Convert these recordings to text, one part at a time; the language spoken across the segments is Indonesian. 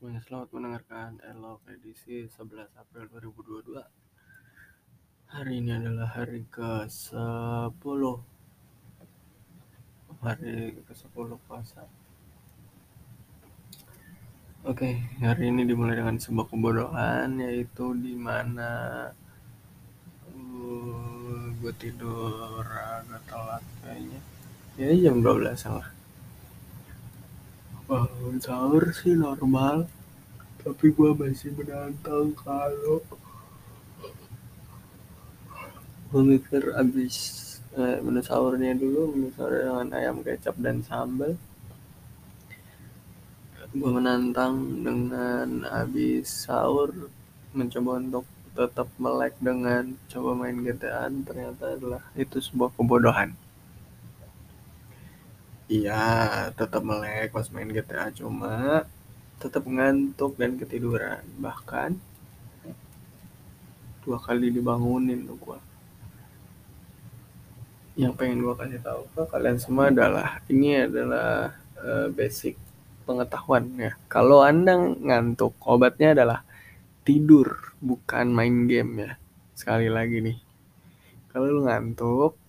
semuanya, selamat mendengarkan Elok edisi 11 April 2022 Hari ini adalah hari ke-10 Hari ke-10 puasa. Oke, hari ini dimulai dengan sebuah kebodohan Yaitu di mana uh, Gue tidur agak telat kayaknya. Ya jam 12 lah bangun sahur sih normal. Tapi gue masih menantang kalau gue mikir abis eh, menu sahurnya dulu menu sahur dengan ayam kecap dan sambal. Gue menantang dengan abis sahur mencoba untuk tetap melek dengan coba main GTA ternyata adalah itu sebuah kebodohan iya tetap melek pas main GTA cuma tetap ngantuk dan ketiduran. Bahkan dua kali dibangunin tuh gua. Yang pengen gua kasih tahu ke kalian semua adalah ini adalah uh, basic pengetahuan ya. Kalau anda ngantuk obatnya adalah tidur bukan main game ya. Sekali lagi nih. Kalau lu ngantuk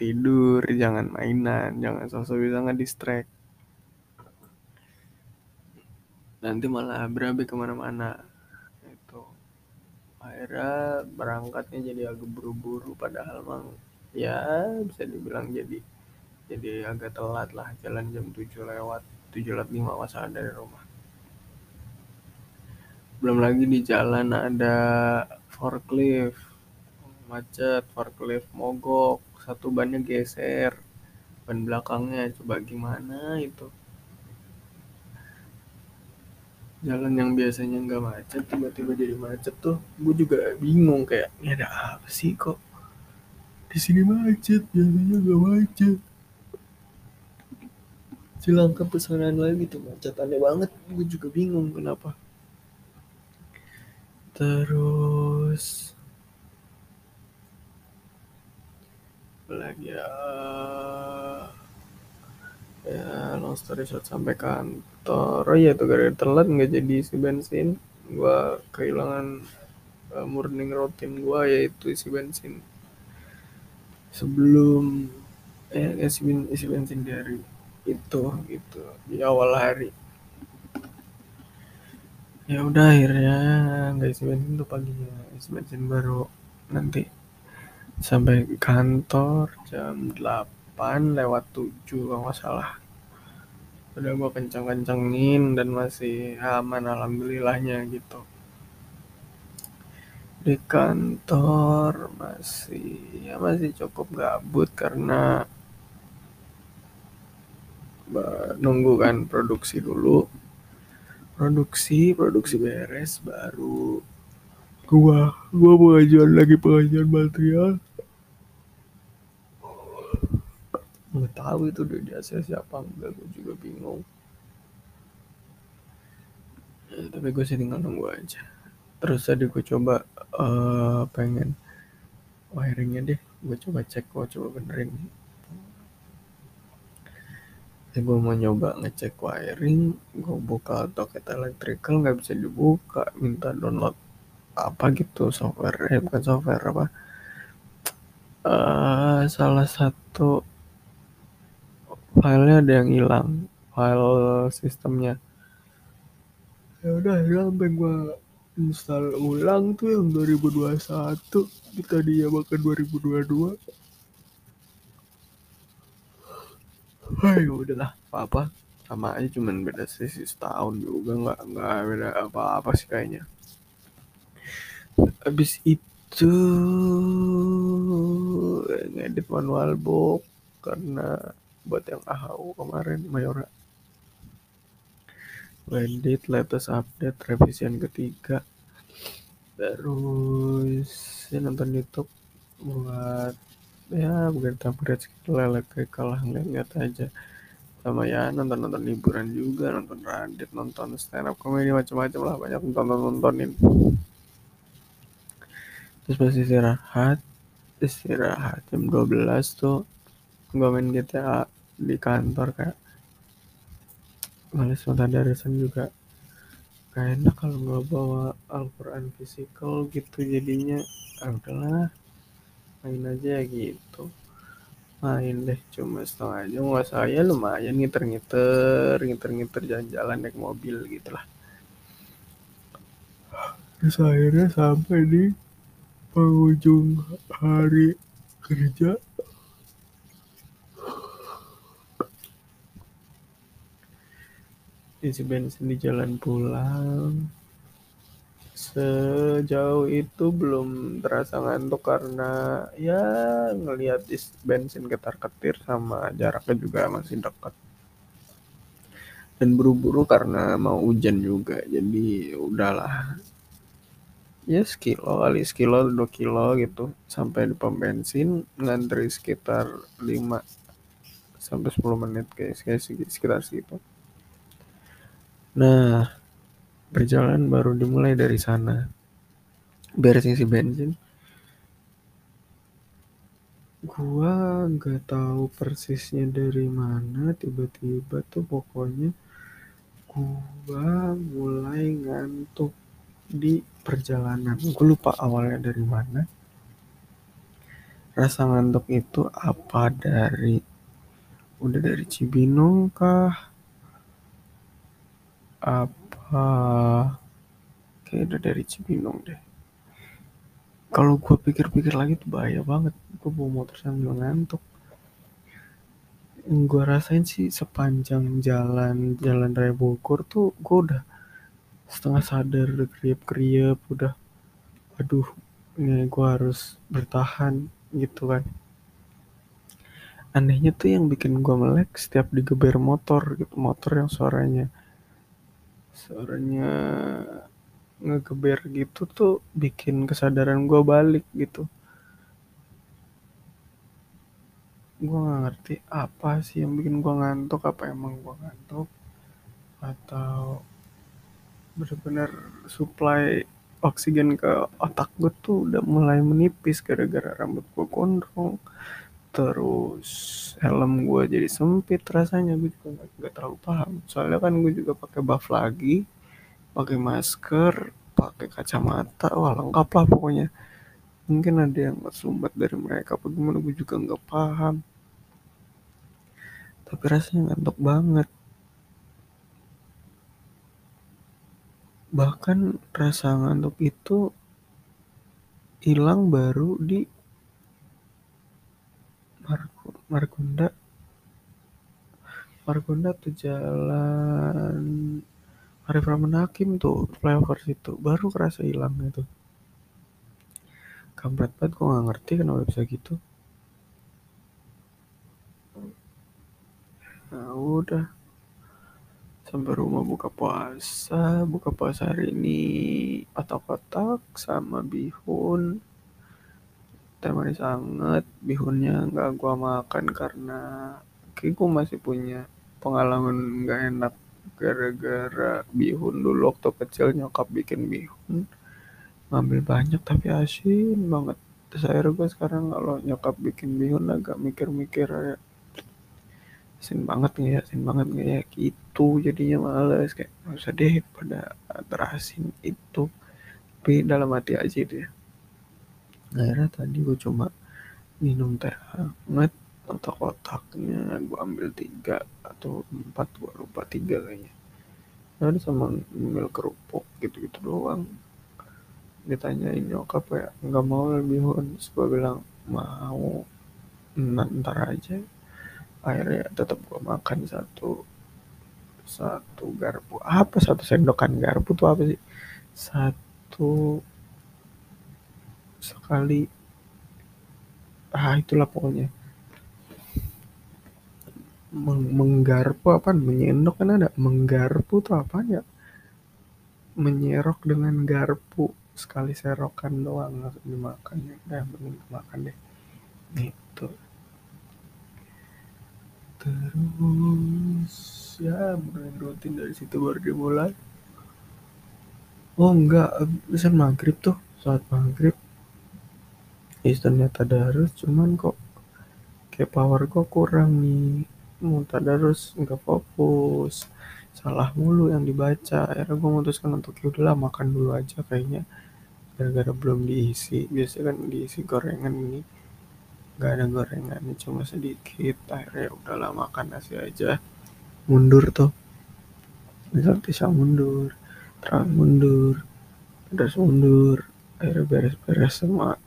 tidur jangan mainan jangan sosok bisa ngedistract. Nanti malah berabe ke mana-mana. Itu. Akhirnya berangkatnya jadi agak buru-buru padahal mang ya bisa dibilang jadi jadi agak telat lah jalan jam 7 lewat 7 lewat 5 masalah dari rumah. Belum lagi di jalan ada forklift macet forklift mogok satu bannya geser. Ban belakangnya coba gimana itu. Jalan yang biasanya nggak macet tiba-tiba jadi macet tuh gue juga bingung kayak ini ada apa sih kok? Di sini macet biasanya nggak macet. Cilangkap pesanan lagi tuh macet aneh banget. Gue juga bingung kenapa. Terus lagi ya? Ya long story short sampai kantor. Oh iya tuh gara-gara telat nggak jadi isi bensin. Gua kehilangan uh, morning routine gua yaitu isi bensin. Sebelum eh isi, ben, isi bensin dari itu gitu. Di awal hari. Ya udah akhirnya nggak isi bensin tuh paginya isi bensin baru nanti sampai kantor jam 8 lewat 7 kalau nggak salah. Udah gue kenceng-kencengin dan masih aman alhamdulillahnya gitu. Di kantor masih ya masih cukup gabut karena nunggu kan produksi dulu. Produksi produksi beres baru gua. Gua pengajuan lagi pengajuan material nggak tahu itu udah di siapa enggak gue juga bingung. Ya, tapi gue sih tinggal nunggu aja. Terus tadi gue coba uh, pengen wiringnya deh. Gue coba cek gue coba benerin. Ya gue mau nyoba ngecek wiring. Gue buka toket electrical nggak bisa dibuka. Minta download apa gitu software eh bukan software apa? Uh, salah satu filenya ada yang hilang file sistemnya. Ya udah akhirnya sampai gue install ulang tuh yang 2021 kita dia bahkan 2022 Ayo udahlah apa-apa. Sama aja cuman beda sisi setahun juga. Nggak nggak beda apa-apa sih kayaknya. Habis itu ngedit manual book karena buat yang AHU kemarin Mayora edit latest update revisian ketiga. Terus ya nonton YouTube buat ya bukan upgrade skill elektrik kalah ngeliat aja. Sama ya nonton nonton liburan juga nonton Radit nonton stand up comedy macam-macam lah banyak nonton nontonin terus masih istirahat istirahat jam 12 tuh gue main GTA di kantor kayak males nonton darisan juga. Gak enak kalau nggak bawa Al-Quran physical gitu jadinya. Ah, udahlah main aja gitu. Main deh cuma setengah jam. Nggak saya lumayan ngiter-ngiter ngiter-ngiter jalan-jalan naik mobil gitulah. Terus akhirnya sampai di penghujung hari kerja isi bensin di jalan pulang. Sejauh itu belum terasa ngantuk karena ya ngelihat bensin ketar ketir sama jaraknya juga masih dekat. Dan buru-buru karena mau hujan juga jadi udahlah. Ya sekilo kali sekilo dua kilo gitu. Sampai di pom bensin ngantri sekitar 5 sampai 10 menit kayak sekitar segitu Nah, perjalanan baru dimulai dari sana. Beres isi bensin. Gua nggak tahu persisnya dari mana, tiba-tiba tuh pokoknya gua mulai ngantuk di perjalanan. Gue lupa awalnya dari mana. Rasa ngantuk itu apa dari udah dari Cibinong kah? Apa? Kayak udah dari Cibinong deh. Kalau gue pikir-pikir lagi tuh bahaya banget. Gue bawa motor sambil ngantuk. Gue rasain sih sepanjang jalan jalan raya Bogor tuh gue udah setengah sadar udah kriep-kriep udah aduh ini gue harus bertahan gitu kan. Anehnya tuh yang bikin gue melek setiap digeber motor gitu motor yang suaranya suaranya ngegeber gitu tuh bikin kesadaran gue balik gitu. Gue nggak ngerti apa sih yang bikin gue ngantuk apa emang gue ngantuk? Atau benar-benar supply oksigen ke otak gue tuh udah mulai menipis gara-gara rambut gue gondrong terus helm gue jadi sempit rasanya gue juga gak, terlalu paham. Soalnya kan gue juga pakai buff lagi pakai masker pakai kacamata wah lengkap lah pokoknya. Mungkin ada yang sumbat dari mereka apa gimana gue juga nggak paham. Tapi rasanya ngantuk banget. Bahkan rasa ngantuk itu hilang baru di Margonda. Margonda tuh jalan Arif Rahman Hakim tuh flyover situ. Baru kerasa hilang itu. Kampret banget gue gak ngerti kenapa bisa gitu. Nah udah. Sampai rumah buka puasa buka puasa hari ini. Otak-otak sama bihun teh manis anget bihunnya nggak gua makan karena gua masih punya pengalaman nggak enak gara-gara bihun dulu waktu kecil nyokap bikin bihun. Ngambil banyak tapi asin banget. Terus akhirnya gue sekarang kalau nyokap bikin bihun agak mikir-mikir ya asin banget nggak ya? Asin banget nggak ya? Gitu jadinya males kayak nggak usah deh pada terasin itu. Tapi dalam hati aja akhirnya tadi gue cuma minum teh hangat kotak-kotaknya gue ambil tiga atau empat gue lupa tiga kayaknya. Ada sama ngambil kerupuk gitu-gitu doang. Ditanyain nyokap ya nggak mau lebih terus gue bilang mau. Ntar aja. Akhirnya tetap gue makan satu satu garpu. Apa satu sendokan garpu tuh apa sih? Satu sekali. Ah itulah pokoknya. Meng menggarpu apa menyendok kan ada? Menggarpu tuh apa ya? Menyerok dengan garpu. Sekali serokan doang langsung dimakan ya. Udah mending makan deh. Gitu. Terus ya mulai rutin dari situ baru dimulai. Oh enggak. Bisa maghrib tuh. Saat maghrib ternyata harus. Cuman kok kayak power kok kurang nih. Mau tadarus nggak fokus. Salah mulu yang dibaca. Akhirnya gue memutuskan untuk ya udahlah makan dulu aja kayaknya. Gara-gara belum diisi. Biasanya kan diisi gorengan ini. Nggak ada gorengan cuma sedikit. Akhirnya ya udahlah makan nasi aja. Mundur tuh. Misal bisa mundur. Terus mundur. Terus mundur. Akhirnya beres-beres sama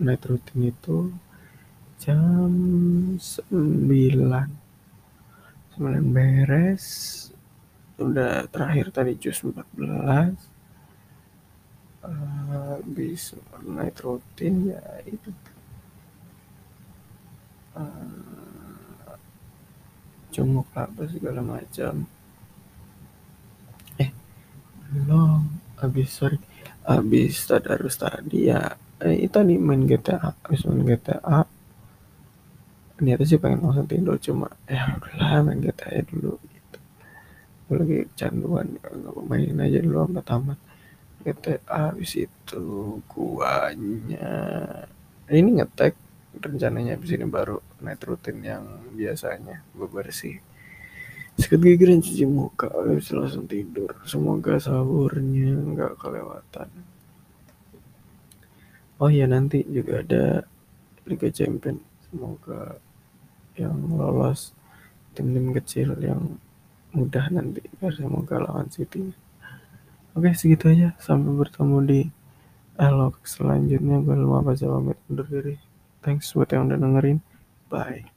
night rutin itu jam 9 9 beres. Udah terakhir tadi jus 14 uh, habis night rutin ya itu. Uh, jenguk apa segala macam. Eh belum. Habis sorry. Habis tadarus tadi ya eh, itu tadi main GTA habis main GTA niatnya sih pengen langsung tidur cuma ya udahlah main GTA dulu gitu. Gue lagi canduan nggak mainin aja dulu sampai tamat. GTA habis itu guanya. Ini ngetek rencananya habis ini baru night rutin yang biasanya gue bersih. Sikat gigi dan cuci muka habis langsung tidur. Semoga sahurnya nggak kelewatan oh ya nanti juga ada Liga Champion. Semoga yang lolos tim-tim kecil yang mudah nanti biar semoga lawan City. Oke segitu aja. Sampai bertemu di elok selanjutnya. Gue lupa baca pamit undur diri. Thanks buat yang udah dengerin. Bye